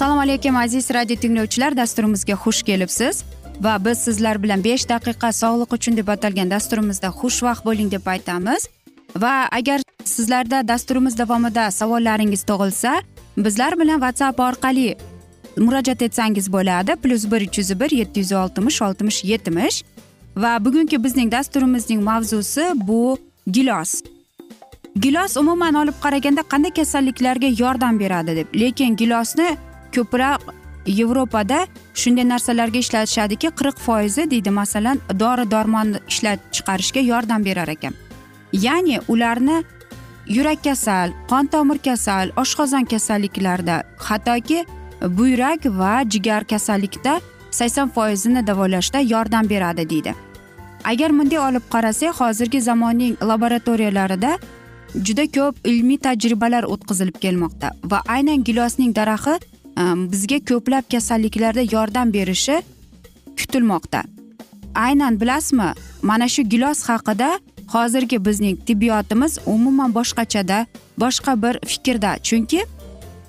assalomu alaykum aziz radio tinglovchilar. Dasturimizga xush kelibsiz. Va biz sizlar bilan besh daqiqa sog'liq uchun deb atalgan dasturimizda xushvaqt bo'ling deb aytamiz. Va agar sizlarda dasturimiz davomida savollaringiz tug'ilsa bizlar bilan whatsapp orqali murojaat etsangiz bo'ladi. Plyus bir uch yuz bir yetti yuz oltmish oltmish yetmish. Va bugungi bizning dasturimizning mavzusi bu gilos. Gilos umuman olib qaraganda qanday kasalliklarga yordam beradi deb. Lekin gilosni ko'proq yevropada shunday narsalarga ishlatishadiki qirq foizi deydi masalan dori darmon ishlab chiqarishga yordam berar ekan. Ya'ni ularni yurak kasal qon tomir kasal oshqozon kasalliklarida hattoki buyrak va jigar kasallikda sakson foizini davolashda yordam beradi deydi. Agar bunday olib qarasak hozirgi zamonning laboratoriyalarida juda ko'p ilmiy tajribalar o'tkazilib kelmoqda va aynan gilosning daraxti bizga ko'plab kasalliklarda yordam berishi kutilmoqda. Aynan bilasizmi mana shu gilos haqida hozirgi bizning tibbiyotimiz umuman boshqachada boshqa bir fikrda. Chunki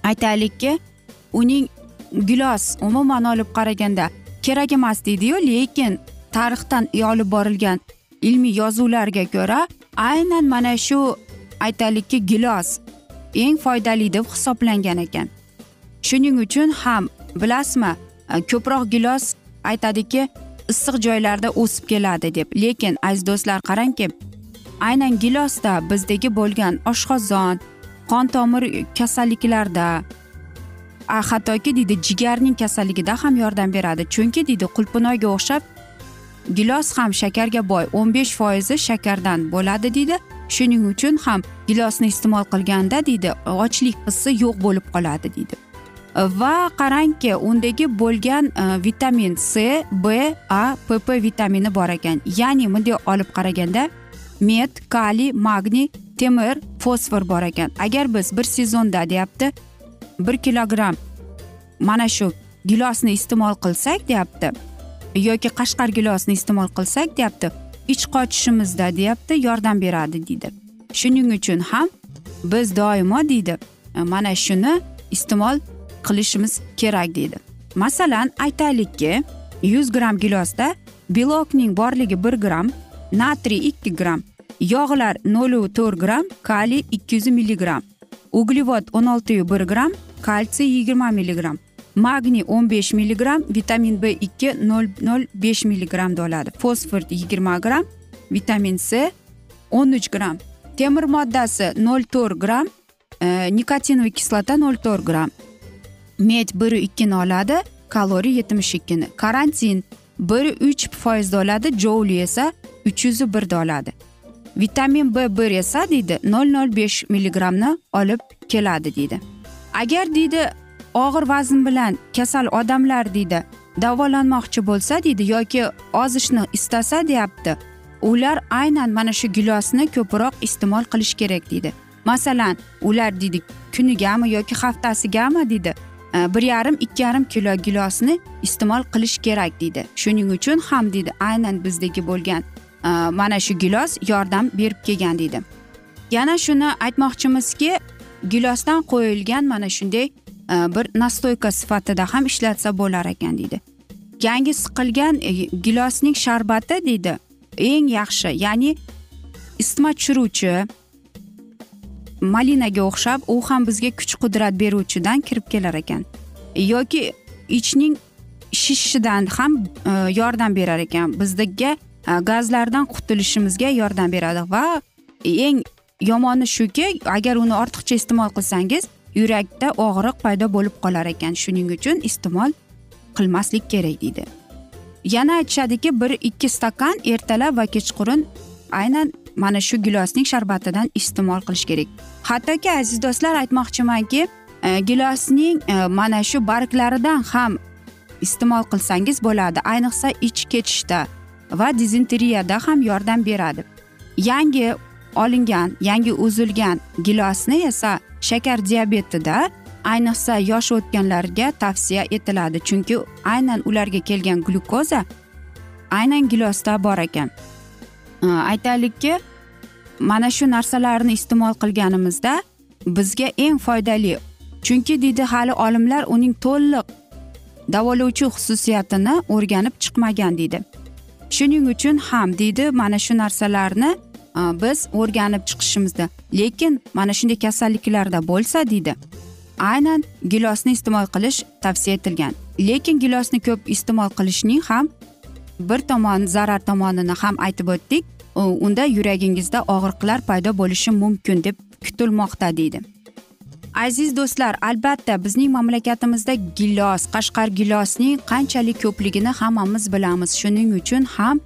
aytaylikki uning gilos umuman olib qaraganda kerak emas deydiyu lekin tarixdan olib borilgan ilmiy yozuvlarga ko'ra aynan mana shu aytaylikki gilos eng foydali deb hisoblangan ekan. Shuning uchun ham bilasizmi e, ko'proq gilos aytadiki issiq joylarda o'sib keladi deb. Lekin aziz do'stlar qarangki aynan gilosda bizdagi bo'lgan oshqozon qon tomir kasalliklarda hattoki deydi jigarning kasalligida ham yordam beradi. Chunki deydi qulpinoyga o'xshab gilos ham shakarga boy o'n besh foizi shakardan bo'ladi deydi. Shuning uchun ham gilosni iste'mol qilganda deydi ochlik hissi yo'q bo'lib qoladi deydi. Va qarangki undagi bo'lgan e, vitamin c b a pp vitamini bor ekan. Ya'ni bunday olib qaraganda met kaliy magniy temir fosfor bor ekan. Agar biz bir sezonda deyapti bir kilogramm mana shu gilosni iste'mol qilsak deyapti yoki qashqar gilosni iste'mol qilsak deyapti ich qochishimizda deyapti yordam beradi deydi. Shuning uchun ham biz doimo deydi e, mana shuni iste'mol qilishimiz kerak deydi. Masalan aytaylikki yuz gramm gilosda belokning borligi bir gramm natriy ikki gramm yog'lar nol to'rt gramm kaliy ikki yuz milligramm uglevod o'n oltiyu bir gramm kalsiy yigirma milligramm magniy o'n besh milligramm vitamin b ikki nol nol besh milligrammda oladi fosfor yigirma gramm vitamin c o'n uch gramm temir moddasi nol to'rt gramm e, nikotinovая kislota nol to'rt gramm med bir ikkini oladi kaloriya yetmish ikkini. Karantin bir uch foizda oladi jouli esa uch yuz birda oladi. Vitamin b bir esa deydi nol nol besh milligrammni olib keladi deydi. Agar deydi og'ir vazn bilan kasal odamlar deydi davolanmoqchi bo'lsa deydi yoki ozishni istasa deyapti ular aynan mana shu gilosni ko'proq iste'mol qilish kerak deydi. Masalan ular deydi kunigami yoki haftasigami deydi Э, bir yarim ikki yarim kilo gilosni iste'mol qilish kerak deydi. Shuning uchun ham deydi aynan bizdagi bo'lgan e, mana shu gilos yordam berib kelgan deydi. Yana shuni aytmoqchimizki gilosdan qo'yilgan mana shunday e, bir nastoyka sifatida ham ishlatsa bo'lar ekan deydi. Yangi siqilgan e, gilosning sharbati deydi eng yaxshi ya'ni isitma tushiruvchi malinaga o'xshab u ham bizga kuch qudrat beruvchidan kirib kelar ekan. Yoki ichning shishishidan ham e, yordam berar ekan. Bizga e, gazlardan qutulishimizga yordam beradi. Va eng yomoni shuki agar uni ortiqcha iste'mol qilsangiz yurakda og'riq paydo bo'lib qolar ekan. Shuning uchun iste'mol qilmaslik kerak deydi. Yana aytishadiki bir ikki stakan ertalab va kechqurun aynan mana shu gilosning sharbatidan iste'mol qilish kerak. Hattoki aziz do'stlar aytmoqchimanki e, gilosning e, mana shu barglaridan ham iste'mol qilsangiz bo'ladi. Ayniqsa ich ketishda va dizenteriyada ham yordam beradi. Yangi olingan yangi uzilgan gilosni esa shakar diabetida ayniqsa yosh o'tganlarga tavsiya etiladi. Chunki aynan ularga kelgan glyukoza aynan gilosda bor ekan. Э, aytaylikki mana shu narsalarni iste'mol qilganimizda bizga eng foydali. Chunki deydi hali olimlar uning to'liq davolovchi xususiyatini o'rganib chiqmagan deydi shuning uchun ham deydi mana shu narsalarni e, biz o'rganib chiqishimizda. Lekin mana shunday kasalliklarda bo'lsa deydi aynan gilosni iste'mol qilish tavsiya etilgan. Lekin gilosni ko'p iste'mol qilishning ham bir tomon zarar tomonini ham aytib o'tdik. Unda yuragingizda og'riqlar paydo bo'lishi mumkin deb kutilmoqda deydi. Aziz do'stlar albatta bizning mamlakatimizda gilos qashqar gilosning qanchalik ko'pligini hammamiz bilamiz. Shuning uchun ham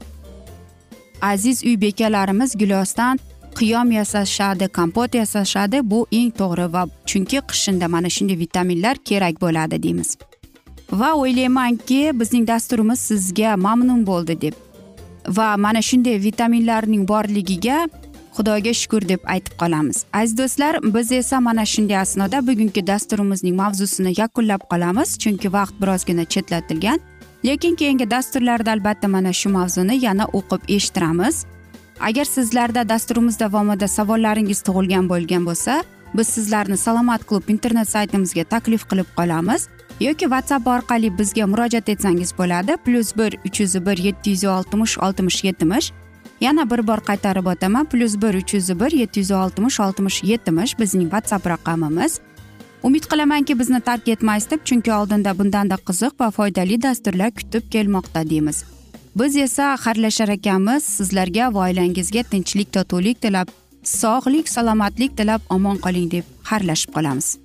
aziz uy bekalarimiz gilosdan qiyom yasashadi kompot yasashadi. Bu eng to'g'ri va chunki qishinda mana shunday vitaminlar kerak bo'ladi deymiz. Va o'ylaymanki bizning dasturimiz sizga mamnun bo'ldi deb. Va mana shunday vitaminlarning borligiga xudoga shukur deb aytib qolamiz. Aziz do'stlar biz esa mana shunday asnoda bugungi dasturimizning mavzusini yakunlab qolamiz chunki vaqt birozgina chetlatilgan. Lekin keyingi dasturlarda albatta mana shu mavzuni yana o'qib eshittiramiz. Agar sizlarda dasturimiz davomida savollaringiz tug'ilgan bo'lgan bo'lsa biz sizlarni salomat klub internet saytimizga taklif qilib qolamiz. Yoki whatsapp orqali bizga murojaat etsangiz bo'ladi. Plyus bir uch yuz bir yetti yuz oltmish oltmish yetmish. Yana bir bor qaytarib o'taman. Plyus bir uch yuz bir yetti yuz oltmish oltmish yetmish bizning whatsapp raqamimiz. Umid qilamanki bizni tark etmaysiz deb chunki oldinda bundanda qiziq va foydali dasturlar kutib kelmoqda deymiz. Biz esa xayrlashar ekanmiz. Sizlarga va oilangizga tinchlik totuvlik tilab sog'lik salomatlik tilab omon qoling deb xayrlashib qolamiz.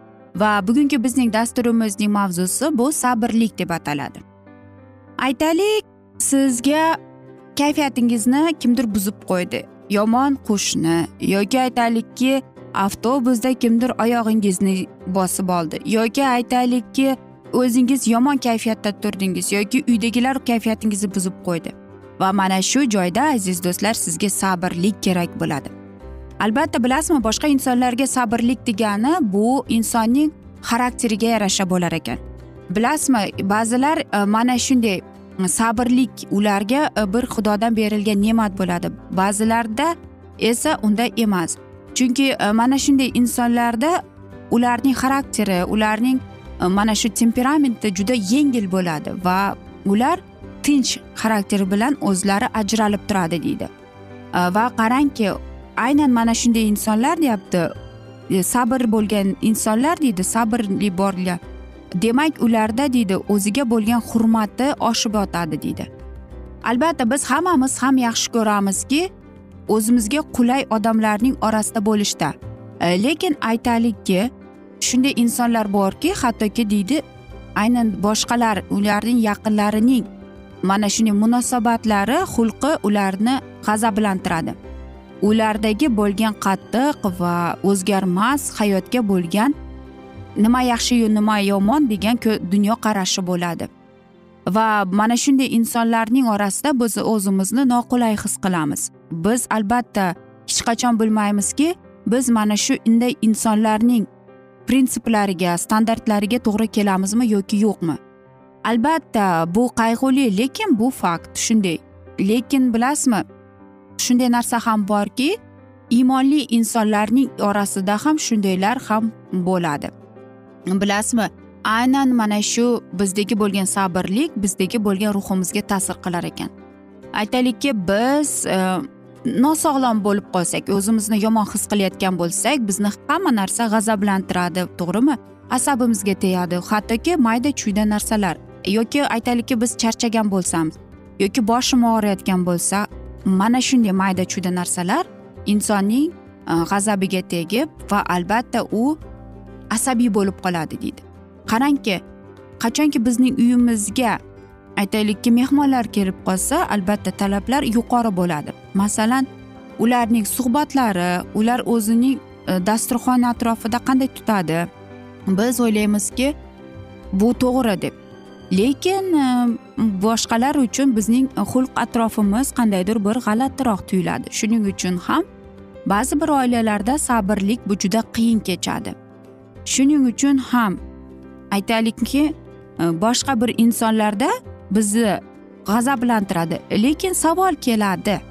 Va bugungi bizning dasturimizning mavzusi bu sabrlik deb ataladi. Aytaylik sizga kayfiyatingizni kimdir buzib qo'ydi. Yomon qo'shni yoki aytaylikki avtobusda kimdir oyog'ingizni bosib oldi. Yoki aytaylikki o'zingiz yomon kayfiyatda turdingiz yoki uydagilar kayfiyatingizni buzib qo'ydi. Va mana shu joyda aziz do'stlar sizga sabrlik kerak bo'ladi. Albatta bilasizmi boshqa insonlarga sabrlik degani bu insonning xarakteriga yarasha bo'lar ekan. Bilasizmi ba'zilar e, mana shunday e, sabrlik ularga e, bir xudodan berilgan ne'mat bo'ladi. Ba'zilarda esa unday emas. Chunki mana shunday insonlarda ularning xarakteri ularning mana shu temperamenti juda yengil bo'ladi va ular tinch xarakteri bilan o'zlari ajralib turadi deydi. Va qarangki aynan mana shunday insonlar deyapti. E, sabr bo'lgan insonlar deydi sabrli borlar. Demak ularda deydi o'ziga bo'lgan hurmati oshib yotadi deydi. Albatta biz hammamiz ham yaxshi ko'ramizki o'zimizga qulay odamlarning orasida bo'lishda. E, lekin aytaylikki shunday insonlar borki hattoki deydi aynan boshqalar ularning yaqinlarining mana shunday munosabatlari xulqi ularni g'azablantiradi. Ulardagi bo'lgan qattiq va o'zgarmas hayotga bo'lgan nima yaxshiyu nima yomon degan dunyo qarashi bo'ladi. Va mana shunday insonlarning orasida biz o'zimizni noqulay his qilamiz. Biz albatta hech qachon bilmaymizki biz mana shunday insonlarning prinsiplariga standartlariga to'g'ri kelamizmi yoki yo'qmi? Albatta bu qayg'uli lekin bu fakt shunday. Lekin bilasizmi shunday narsa ham borki iymonli insonlarning orasida ham shundaylar ham bo'ladi. Bilasizmi aynan mana shu bizdagi bo'lgan sabrlik bizdagi bo'lgan ruhimizga ta'sir qilar ekan. Aytaylikki biz e, nosog'lom bo'lib qolsak o'zimizni yomon his qilayotgan bo'lsak bizni hamma narsa g'azablantiradi to'g'rimi? Asabimizga tegadi hattoki mayda chuyda narsalar yoki aytaylikki biz charchagan bo'lsamiz yoki boshim og'riyotgan bo'lsa mana shunday mayda chuyda narsalar insonning e, g'azabiga tegib va albatta u asabiy bo'lib qoladi deydi. Qarangki qachonki bizning uyimizga aytaylikki mehmonlar kelib qolsa albatta talablar yuqori bo'ladi. Masalan ularning suhbatlari ular o'zining e, dasturxon atrofida qanday tutadi? Biz o'ylaymizki bu to'g'ri deb lekin e, boshqalar uchun bizning xulq atrofimiz qandaydir bir g'alatiroq tuyuladi. Shuning uchun ham ba'zi bir oilalarda sabrlik bu juda qiyin kechadi. Shuning uchun ham aytaylikki e, boshqa bir insonlarda bizni g'azablantiradi. Lekin savol keladi.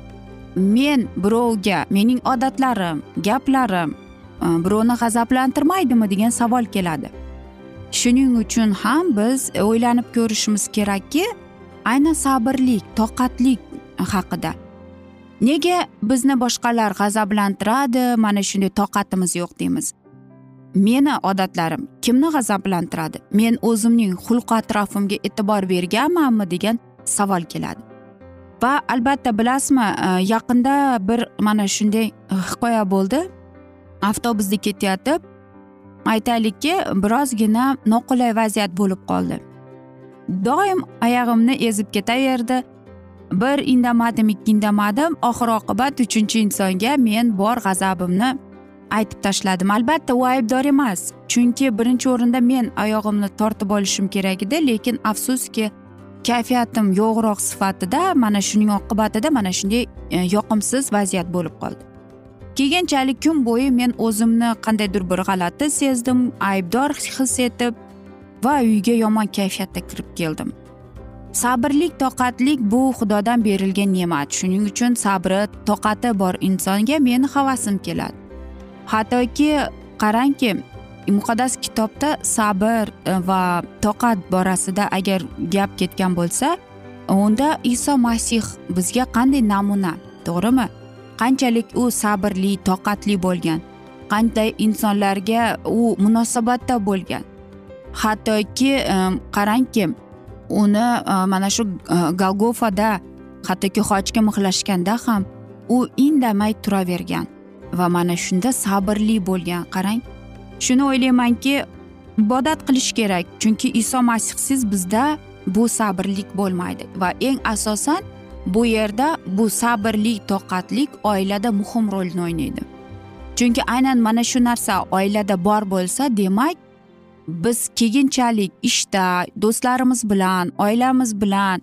Men birovga mening odatlarim gaplarim e, birovni g'azablantirmaydimi degan savol keladi. Shuning uchun ham biz o'ylanib ko'rishimiz kerakki aynan sabrlik toqatlik haqida. Nega bizni boshqalar g'azablantiradi mana shunday toqatimiz yo'q deymiz. Meni odatlarim kimni g'azablantiradi? Men o'zimning xulq atrofimga e'tibor berganmanmi degan savol keladi. Va albatta bilasizmi e, yaqinda bir mana shunday hikoya bo'ldi. Avtobusda ketayotib aytaylikki birozgina noqulay vaziyat bo'lib qoldi. Doim oyog'imni ezib ketaverdi. Bir indamadim ikki indamadim. Oxir oqibat uchinchi insonga men bor g'azabimni aytib tashladim. Albatta u aybdor emas. Chunki birinchi o'rinda men oyog'imni tortib olishim kerak edi lekin afsuski kayfiyatim yo'g'roq sifatida mana shuning oqibatida mana shunday e, yoqimsiz vaziyat bo'lib qoldi. Keyinchalik kun bo'yi men o'zimni qandaydir bir g'alati sezdim aybdor his etib va uyga yomon kayfiyatda kirib keldim. Sabrlik toqatlik bu xudodan berilgan ne'mat. Shuning uchun sabri toqati bor insonga meni havasim keladi. Hattoki qarangki muqaddas kitobda sabr e, va toqat borasida agar gap ketgan bo'lsa unda iso masih bizga qanday namuna to'g'rimi? Qanchalik u sabrli toqatli bo'lgan. Qanday insonlarga u munosabatda bo'lgan. Hattoki qarangki uni e, mana shu e, golgofada hattoki xochga mixlashganda ham u indamay turavergan va mana shunda sabrli bo'lgan qarang. Shuni o'ylaymanki ibodat qilish kerak chunki iso masihsiz bizda bu sabrlik bo'lmaydi va eng asosan bu yerda bu sabrli toqatlik oilada muhim rolni o'ynaydi. Chunki aynan mana shu narsa oilada bor bo'lsa demak biz keyinchalik ishda do'stlarimiz bilan oilamiz bilan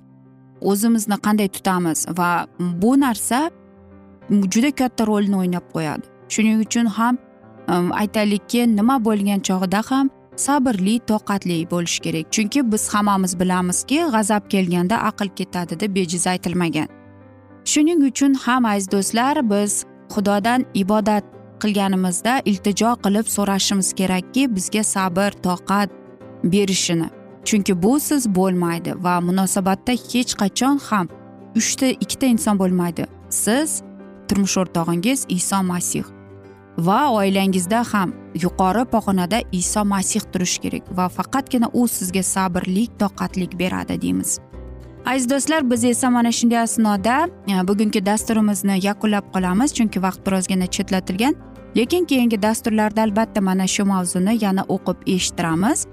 o'zimizni qanday tutamiz va bu narsa juda katta rolni o'ynab qo'yadi. Shuning uchun ham aytaylikki nima bo'lgan chog'ida ham sabrli toqatli bo'lish kerak. Chunki biz hammamiz bilamizki g'azab kelganda aql ketadi deb bejiz aytilmagan. Shuning uchun ham aziz do'stlar biz xudodan ibodat qilganimizda iltijo qilib so'rashimiz kerakki bizga sabr toqat berishini. Chunki busiz bo'lmaydi va munosabatda hech qachon ham uchta ikkita inson bo'lmaydi. Siz turmush o'rtog'ingiz iso masih. Va oilangizda ham yuqori pog'onada iso masih turishi kerak va faqatgina u sizga sabrlik toqatlik beradi deymiz. Aziz do'stlar biz esa mana shunday asnoda e, bugungi dasturimizni yakunlab qolamiz chunki vaqt birozgina chetlatilgan. Lekin keyingi dasturlarda albatta mana shu mavzuni yana o'qib eshittiramiz.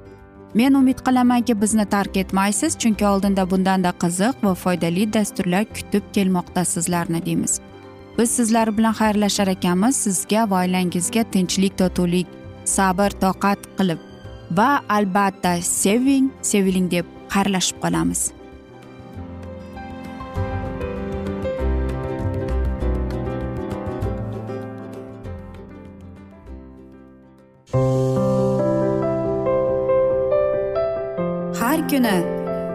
Men umid qilamanki bizni tark etmaysiz chunki oldinda bundanda qiziq va foydali dasturlar kutib kelmoqda sizlarni deymiz. Biz sizlar bilan xayrlashar ekanmiz. Sizga va oilangizga tinchlik totuvlik sabr toqat qilib va albatta seving seviling deb xayrlashib qolamiz. Har kuni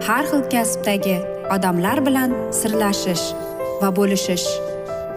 har xil kasbdagi odamlar bilan sirlashish va bo'lishish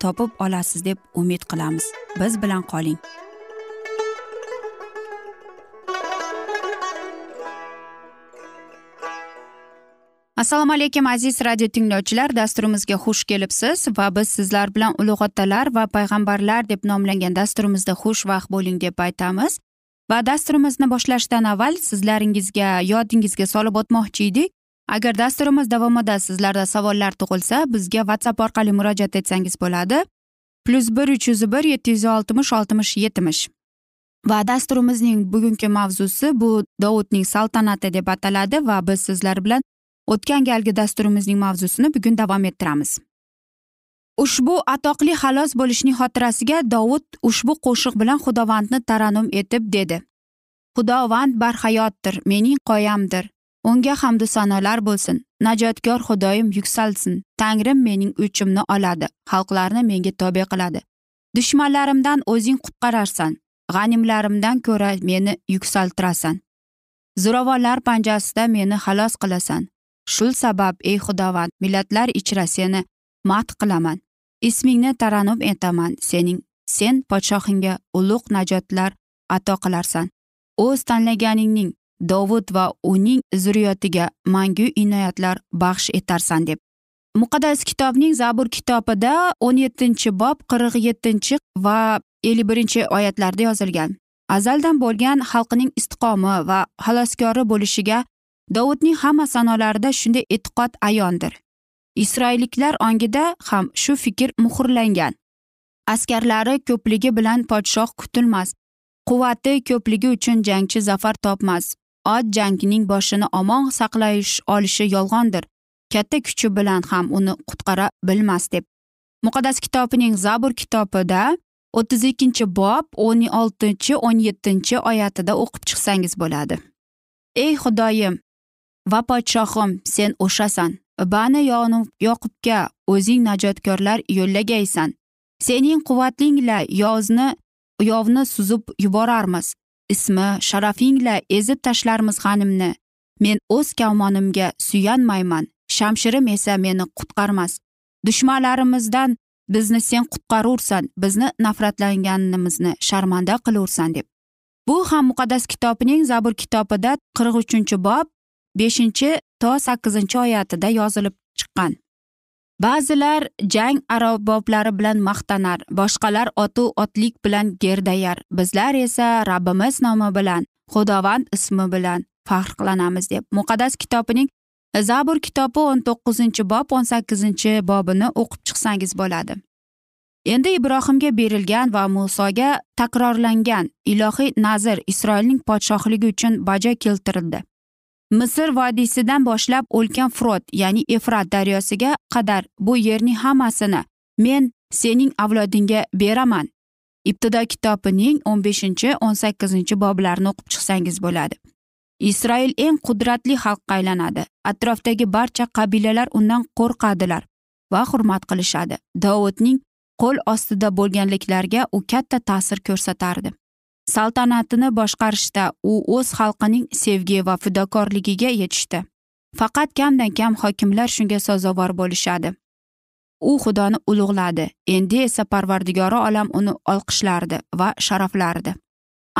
topib olasiz deb umid qilamiz. Biz bilan qoling. Assalomu alaykum aziz radio tinglovchilar. Dasturimizga xush kelibsiz va biz sizlar bilan ulug' otalar va payg'ambarlar deb nomlangan dasturimizda xushvaqt bo'ling deb aytamiz. Va dasturimizni boshlashdan avval sizlaringizga yodingizga solib o'tmoqchi edik. Agar dasturimiz davomida sizlarda savollar tug'ilsa bizga whatsapp orqali murojaat etsangiz bo'ladi. Plyus bir uch yuz bir yetti yuz oltmish oltmish yetmish. Va dasturimizning bugungi mavzusi bu dovudning saltanati deb ataladi va biz sizlar bilan o'tgan galgi dasturimizning mavzusini bugun davom ettiramiz. Ushbu atoqli xalos bo'lishning xotirasiga dovud ushbu qo'shiq bilan xudovandni taranum etib dedi. Xudovand barhayotdir mening qoyamdir. Unga hamdu sanolar bo'lsin. Najotkor xudoyim yuksalsin. Tangrim mening o'chimni oladi. Xalqlarni menga tobe qiladi. Dushmanlarimdan o'zing qutqararsan. G'animlarimdan ko'ra meni yuksaltirasan. Zo'ravonlar panjasida meni xalos qilasan. Shul sabab ey xudovand millatlar ichra seni madh qilaman. Ismingni taranum etaman. Sening sen podshohingga ulug' najotlar ato qilarsan. O'z tanlaganingning dovud va uning zurriyotiga mangu inoyatlar baxsh etarsan deb. Muqaddas kitobning zabur kitobida o'n yettinchi bob qirq yettinchi va ellik birinchi oyatlarda yozilgan. Azaldan bo'lgan xalqining istiqomi va xaloskori bo'lishiga dovudning hamma sanolarida shunday e'tiqod ayondir. Isroilliklar ongida ham shu fikr muhrlangan. Askarlari ko'pligi bilan podshoh kutilmas quvvati ko'pligi uchun jangchi zafar topmas. Ot jangning boshini omon saqlash olishi yolg'ondir. Katta kuchi bilan ham uni qutqara bilmas deb. Muqaddas kitobining zabur kitobida o'ttiz ikkinchi bob o'n oltinchi o'n yettinchi oyatida o'qib chiqsangiz bo'ladi. Ey xudoyim va podshohim sen o'shasan. Bani yoqubga o'zing najotkorlar yo'llagaysan. Sening quvvatingla yozni yovni suzib yuborarmiz. Ismi sharafingla ezib tashlarmiz g'animni. Men o'z kavmonimga suyanmayman. Shamshirim esa meni qutqarmas. Dushmanlarimizdan bizni sen qutqarursan bizni nafratlanganimizni sharmanda qilursan deb. Bu ham muqaddas kitobining zabur kitobida qirq uchinchi bob beshinchi to sakkizinchi oyatida yozilib chiqqan. Ba'zilar jang arboblari bilan maqtanar boshqalar otu otlik bilan gerdayar. Bizlar esa rabbimiz nomi bilan xudovand ismi bilan faxrlanamiz deb. Muqaddas kitobining zabur kitobi o'n to'qqizinchi bob o'n sakkizinchi bobini o'qib chiqsangiz bo'ladi. Endi ibrohimga berilgan va musoga takrorlangan ilohiy nazr isroilning podshohligi uchun bajo keltirildi. Misr vodiysidan boshlab o'lkan frot ya'ni efrat daryosiga qadar bu yerning hammasini men sening avlodingga beraman. Ibtido kitobining o'n beshinchi o'n sakkizinchi boblarini o'qib chiqsangiz bo'ladi. Isroil eng qudratli xalqqa aylanadi. Atrofdagi barcha qabilalar undan qo'rqadilar va hurmat qilishadi. Dovudning qo'l ostida bo'lganliklariga u katta ta'sir ko'rsatardi. Saltanatini boshqarishda u o'z xalqining sevgi va fidokorligiga yetishdi. Faqat kamdan kam hokimlar shunga sazovor bo'lishadi. U xudoni ulug'ladi endi esa parvardigori olam uni olqishlardi va sharaflardi.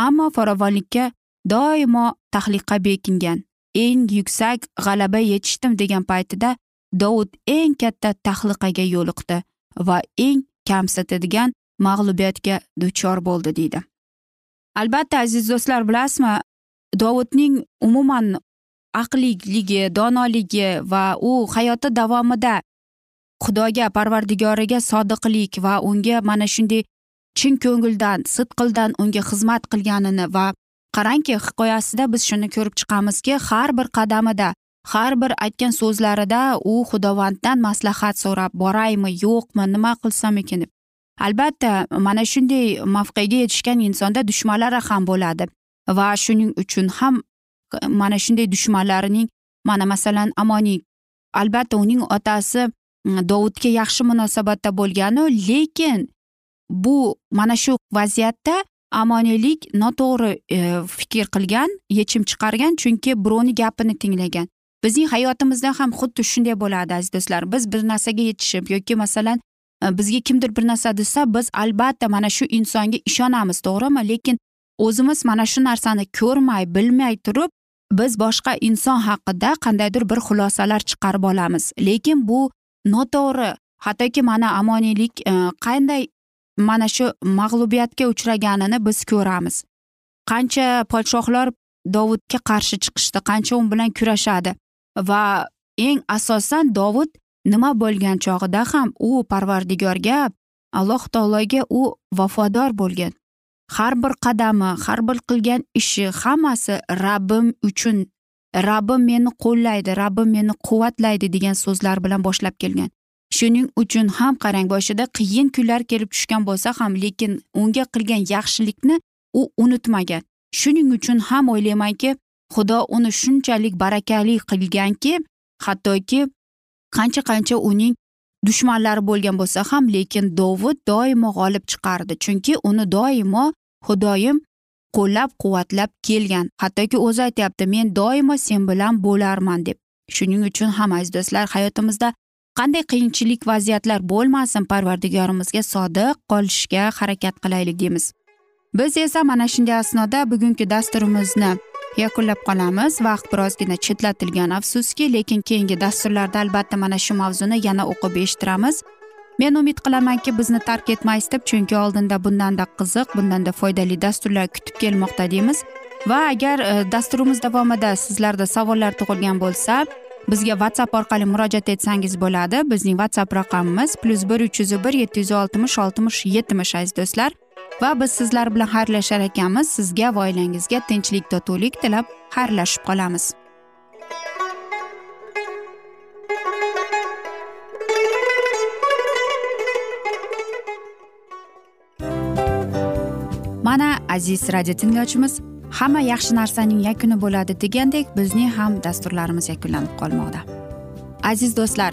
Ammo farovonlikka doimo tahliqqa bekingan eng yuksak g'alaba yetishdim degan paytida dovud eng katta tahliqaga yo'liqdi va eng kamsitadigan mag'lubiyatga duchor bo'ldi deydi. Albatta aziz do'stlar bilasizmi dovudning umuman aqlliligi donoligi va u hayoti davomida xudoga parvardigoriga sodiqlik va unga mana shunday chin ko'ngildan sidqildan unga xizmat qilganini va qarangki hikoyasida biz shuni ko'rib chiqamizki har bir qadamida har bir aytgan so'zlarida u xudovanddan maslahat so'rab boraymi yo'qmi nima qilsam ekan deb albatta mana shunday mavqega yetishgan insonda dushmanlari ham bo'ladi. Va shuning uchun ham mana shunday dushmanlarining mana masalan amoniy albatta uning otasi mm, dovudga yaxshi munosabatda bo'lganu lekin bu mana shu vaziyatda amoniylik noto'g'ri e, fikr qilgan yechim chiqargan chunki birovni gapini tinglagan. Bizning hayotimizda ham xuddi shunday bo'ladi aziz do'stlar. Biz bir narsaga yetishib yoki masalan Э, bizga kimdir bir narsa desa biz albatta mana shu insonga ishonamiz to'g'rimi? Lekin o'zimiz mana shu narsani ko'rmay bilmay turib biz boshqa inson haqida qandaydir bir xulosalar chiqarib olamiz. Lekin bu noto'g'ri. Hattoki mana amoniylik e, qanday mana shu mag'lubiyatga uchraganini biz ko'ramiz. Qancha podshohlar dovudga qarshi chiqishdi qancha u bilan kurashadi va eng asosan dovud nima bo'lgan chog'ida ham u parvardigorga alloh taologa u vafodor bo'lgan. Har bir qadami har bir qilgan ishi hammasi rabbim uchun rabbim meni qo'llaydi rabbim meni quvvatlaydi degan so'zlar bilan boshlab kelgan. Shuning uchun ham qarang boshida qiyin kunlar kelib tushgan bo'lsa ham lekin unga qilgan yaxshilikni u unutmagan. Shuning uchun ham o'ylaymanki xudo uni shunchalik barakali qilganki hattoki qancha qancha uning dushmanlari bo'lgan bo'lsa ham lekin dovud doimo g'olib chiqardi. Chunki uni doimo xudoyim qo'llab quvvatlab kelgan. Hattoki o'zi aytyapti men doimo sen bilan bo'larman deb. Shuning uchun ham aziz do'stlar hayotimizda qanday qiyinchilik vaziyatlar bo'lmasin parvardigorimizga sodiq qolishga harakat qilaylik deymiz. Biz esa mana shunday asnoda bugungi dasturimizni yakunlab qolamiz. Vaqt birozgina chetlatilgan afsuski lekin keyingi dasturlarda albatta mana shu mavzuni yana o'qib eshittiramiz. Men umid qilamanki bizni tark etmaysiz deb chunki oldinda bundanda qiziq bundanda foydali dasturlar kutib kelmoqda deymiz. Va agar e, dasturimiz davomida sizlarda savollar tug'ilgan bo'lsa bizga whatsapp orqali murojaat etsangiz bo'ladi. Bizning whatsapp raqamimiz plyus bir uch yuz bir yetti yuz oltmish oltmish yetmish aziz do'stlar. Va biz sizlar bilan xayrlashar ekanmiz. Sizga va oilangizga tinchlik totuvlik tilab xayrlashib qolamiz. Mana aziz radio tinglovchimiz hamma yaxshi narsaning yakuni bo'ladi degandek bizning ham dasturlarimiz yakunlanib qolmoqda. Aziz do'stlar